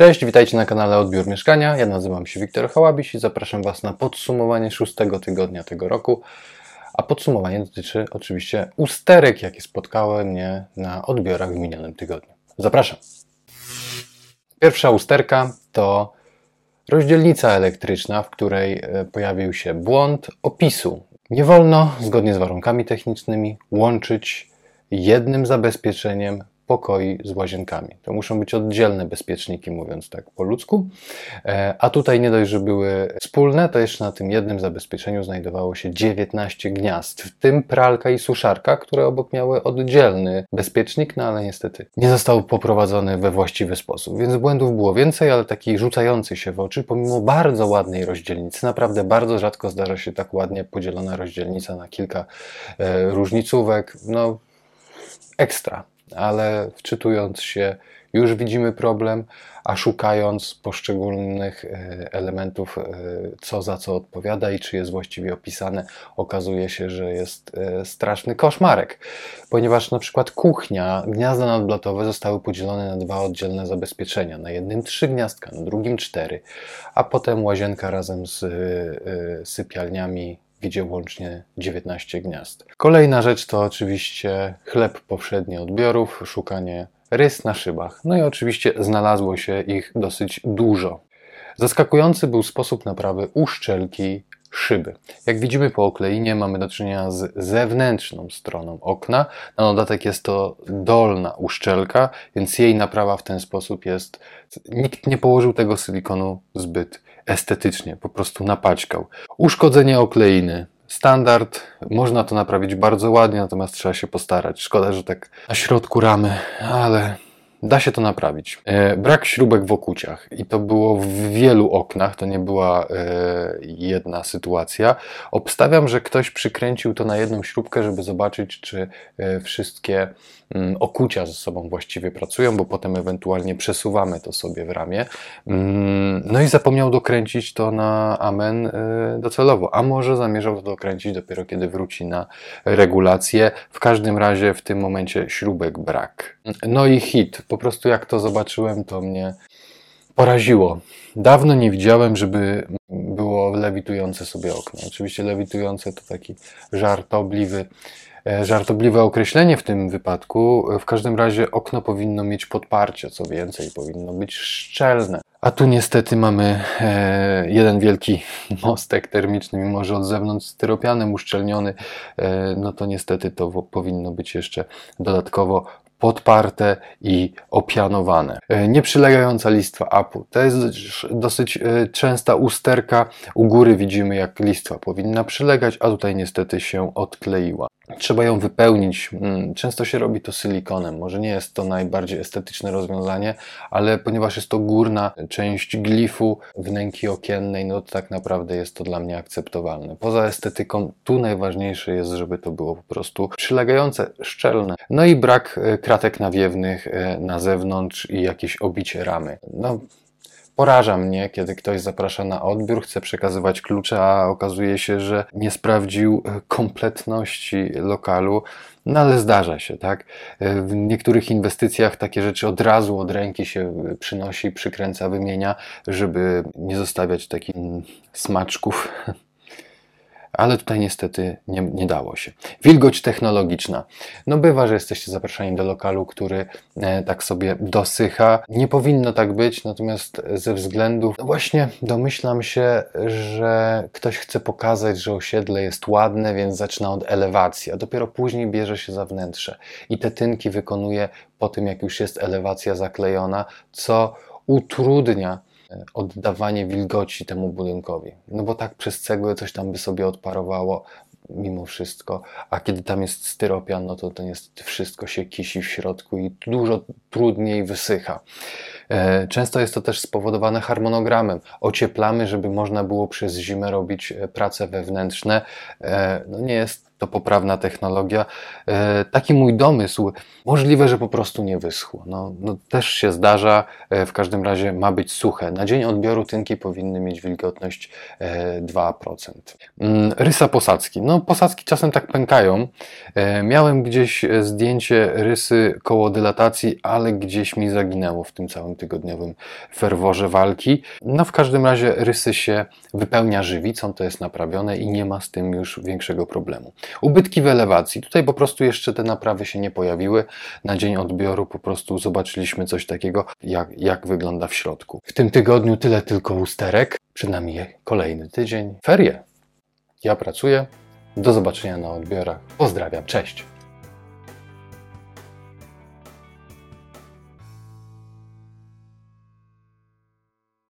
Cześć, witajcie na kanale Odbiór Mieszkania. Ja nazywam się Wiktor Hałabiś i zapraszam Was na podsumowanie szóstego tygodnia tego roku. A podsumowanie dotyczy oczywiście usterek, jakie spotkały mnie na odbiorach w minionym tygodniu. Zapraszam. Pierwsza usterka to rozdzielnica elektryczna, w której e, pojawił się błąd opisu. Nie wolno, zgodnie z warunkami technicznymi, łączyć jednym zabezpieczeniem pokoi z łazienkami. To muszą być oddzielne bezpieczniki, mówiąc tak po ludzku. E, a tutaj nie dość, że były wspólne, to jeszcze na tym jednym zabezpieczeniu znajdowało się 19 gniazd, w tym pralka i suszarka, które obok miały oddzielny bezpiecznik, no ale niestety nie został poprowadzony we właściwy sposób. Więc błędów było więcej, ale taki rzucający się w oczy, pomimo bardzo ładnej rozdzielnicy. Naprawdę bardzo rzadko zdarza się tak ładnie podzielona rozdzielnica na kilka e, różnicówek. No, ekstra ale wczytując się, już widzimy problem, a szukając poszczególnych e, elementów, e, co za co odpowiada i czy jest właściwie opisane, okazuje się, że jest e, straszny koszmarek, ponieważ na przykład kuchnia, gniazda nadblotowe zostały podzielone na dwa oddzielne zabezpieczenia. Na jednym trzy gniazdka, na drugim cztery, a potem łazienka razem z sypialniami gdzie łącznie 19 gniazd. Kolejna rzecz to oczywiście chleb powszedni odbiorów, szukanie rys na szybach. No i oczywiście znalazło się ich dosyć dużo. Zaskakujący był sposób naprawy uszczelki szyby. Jak widzimy po okleinie mamy do czynienia z zewnętrzną stroną okna. Na dodatek jest to dolna uszczelka, więc jej naprawa w ten sposób jest... Nikt nie położył tego silikonu zbyt estetycznie, po prostu napaćkał. Uszkodzenie okleiny. Standard, można to naprawić bardzo ładnie, natomiast trzeba się postarać. Szkoda, że tak na środku ramy, ale Da się to naprawić. E, brak śrubek w okuciach i to było w wielu oknach, to nie była e, jedna sytuacja. Obstawiam, że ktoś przykręcił to na jedną śrubkę, żeby zobaczyć, czy e, wszystkie mm, okucia ze sobą właściwie pracują, bo potem ewentualnie przesuwamy to sobie w ramię. Mm, no i zapomniał dokręcić to na amen docelowo, a może zamierzał to dokręcić dopiero kiedy wróci na regulację. W każdym razie w tym momencie śrubek brak. No i hit po prostu jak to zobaczyłem, to mnie poraziło. Dawno nie widziałem, żeby było lewitujące sobie okno. Oczywiście lewitujące to taki żartobliwy, e, żartobliwe określenie w tym wypadku. W każdym razie okno powinno mieć podparcie, co więcej, powinno być szczelne. A tu niestety mamy e, jeden wielki mostek termiczny, mimo że od zewnątrz styropianem uszczelniony, e, no to niestety to powinno być jeszcze dodatkowo podparte i opianowane. E, nieprzylegająca listwa apu. To jest dosyć e, częsta usterka. U góry widzimy, jak listwa powinna przylegać, a tutaj niestety się odkleiła. Trzeba ją wypełnić. Mm, często się robi to silikonem. Może nie jest to najbardziej estetyczne rozwiązanie, ale ponieważ jest to górna część glifu wnęki okiennej, no to tak naprawdę jest to dla mnie akceptowalne. Poza estetyką, tu najważniejsze jest, żeby to było po prostu przylegające, szczelne. No i brak e, kratek nawiewnych e, na zewnątrz i jakieś obicie ramy. No, Poraża mnie, kiedy ktoś zaprasza na odbiór, chce przekazywać klucze, a okazuje się, że nie sprawdził e, kompletności lokalu. No ale zdarza się, tak? E, w niektórych inwestycjach takie rzeczy od razu od ręki się przynosi, przykręca, wymienia, żeby nie zostawiać takich smaczków ale tutaj niestety nie, nie dało się. Wilgoć technologiczna. No bywa, że jesteście zapraszani do lokalu, który e, tak sobie dosycha. Nie powinno tak być, natomiast ze względów, no właśnie domyślam się, że ktoś chce pokazać, że osiedle jest ładne, więc zaczyna od elewacji, a dopiero później bierze się za wnętrze i te tynki wykonuje po tym, jak już jest elewacja zaklejona, co utrudnia oddawanie wilgoci temu budynkowi. No bo tak przez cegłę coś tam by sobie odparowało mimo wszystko, a kiedy tam jest styropian, no to to niestety wszystko się kisi w środku i dużo trudniej wysycha. E, często jest to też spowodowane harmonogramem. Ocieplamy, żeby można było przez zimę robić e, prace wewnętrzne. E, no nie jest to poprawna technologia. E, taki mój domysł, możliwe, że po prostu nie wyschło. No, no, też się zdarza, e, w każdym razie ma być suche. Na dzień odbioru tynki powinny mieć wilgotność e, 2%. Mm, rysa posadzki. No, posadzki czasem tak pękają. E, miałem gdzieś zdjęcie rysy koło dylatacji, ale gdzieś mi zaginęło w tym całym tygodniowym ferworze walki. No, w każdym razie rysy się wypełnia żywicą, to jest naprawione i nie ma z tym już większego problemu. Ubytki w elewacji. Tutaj po prostu jeszcze te naprawy się nie pojawiły. Na dzień odbioru po prostu zobaczyliśmy coś takiego, jak, jak wygląda w środku. W tym tygodniu tyle tylko usterek. Przed nami kolejny tydzień. Ferie. Ja pracuję. Do zobaczenia na odbiorach. Pozdrawiam. Cześć.